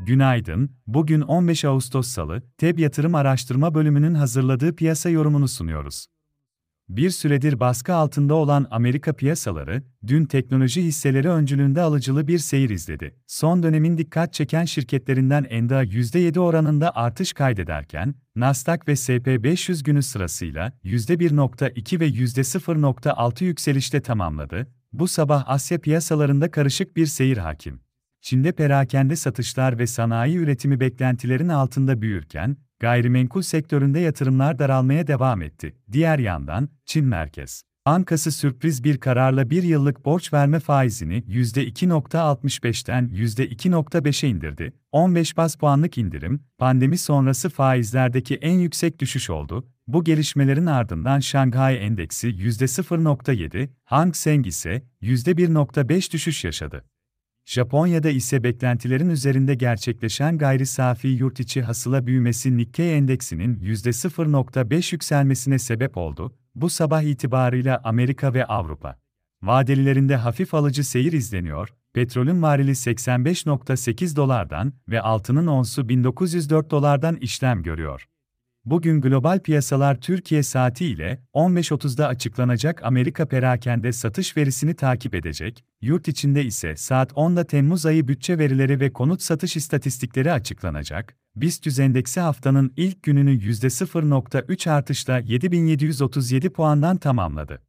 Günaydın, bugün 15 Ağustos Salı, TEB Yatırım Araştırma Bölümünün hazırladığı piyasa yorumunu sunuyoruz. Bir süredir baskı altında olan Amerika piyasaları, dün teknoloji hisseleri öncülüğünde alıcılı bir seyir izledi. Son dönemin dikkat çeken şirketlerinden Enda %7 oranında artış kaydederken, Nasdaq ve SP500 günü sırasıyla %1.2 ve %0.6 yükselişte tamamladı. Bu sabah Asya piyasalarında karışık bir seyir hakim. Çin'de perakende satışlar ve sanayi üretimi beklentilerin altında büyürken, gayrimenkul sektöründe yatırımlar daralmaya devam etti. Diğer yandan, Çin Merkez Bankası sürpriz bir kararla bir yıllık borç verme faizini %2.65'ten %2.5'e indirdi. 15 bas puanlık indirim, pandemi sonrası faizlerdeki en yüksek düşüş oldu. Bu gelişmelerin ardından Şanghay Endeksi %0.7, Hang Seng ise %1.5 düşüş yaşadı. Japonya'da ise beklentilerin üzerinde gerçekleşen gayri safi yurt içi hasıla büyümesi Nikkei endeksinin %0.5 yükselmesine sebep oldu. Bu sabah itibarıyla Amerika ve Avrupa vadelilerinde hafif alıcı seyir izleniyor. Petrolün varili 85.8 dolardan ve altının onsu 1904 dolardan işlem görüyor. Bugün global piyasalar Türkiye saati ile 15.30'da açıklanacak Amerika perakende satış verisini takip edecek, yurt içinde ise saat 10'da Temmuz ayı bütçe verileri ve konut satış istatistikleri açıklanacak. BIST endeksi haftanın ilk gününü %0.3 artışla 7737 puandan tamamladı.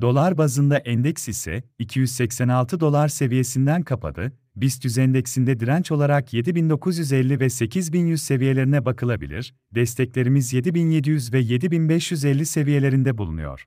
Dolar bazında endeks ise 286 dolar seviyesinden kapadı. BIST endeksinde direnç olarak 7950 ve 8100 seviyelerine bakılabilir. Desteklerimiz 7700 ve 7550 seviyelerinde bulunuyor.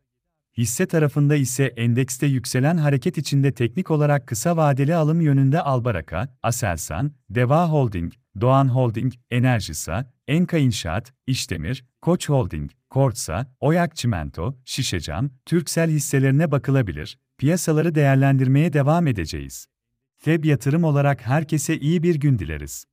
Hisse tarafında ise endekste yükselen hareket içinde teknik olarak kısa vadeli alım yönünde Albaraka, Aselsan, Deva Holding, Doğan Holding, Enerjisa, Enka İnşaat, İşdemir, Koç Holding, Kortsa, Oyak Çimento, Şişecam, Türksel hisselerine bakılabilir. Piyasaları değerlendirmeye devam edeceğiz. FEB yatırım olarak herkese iyi bir gün dileriz.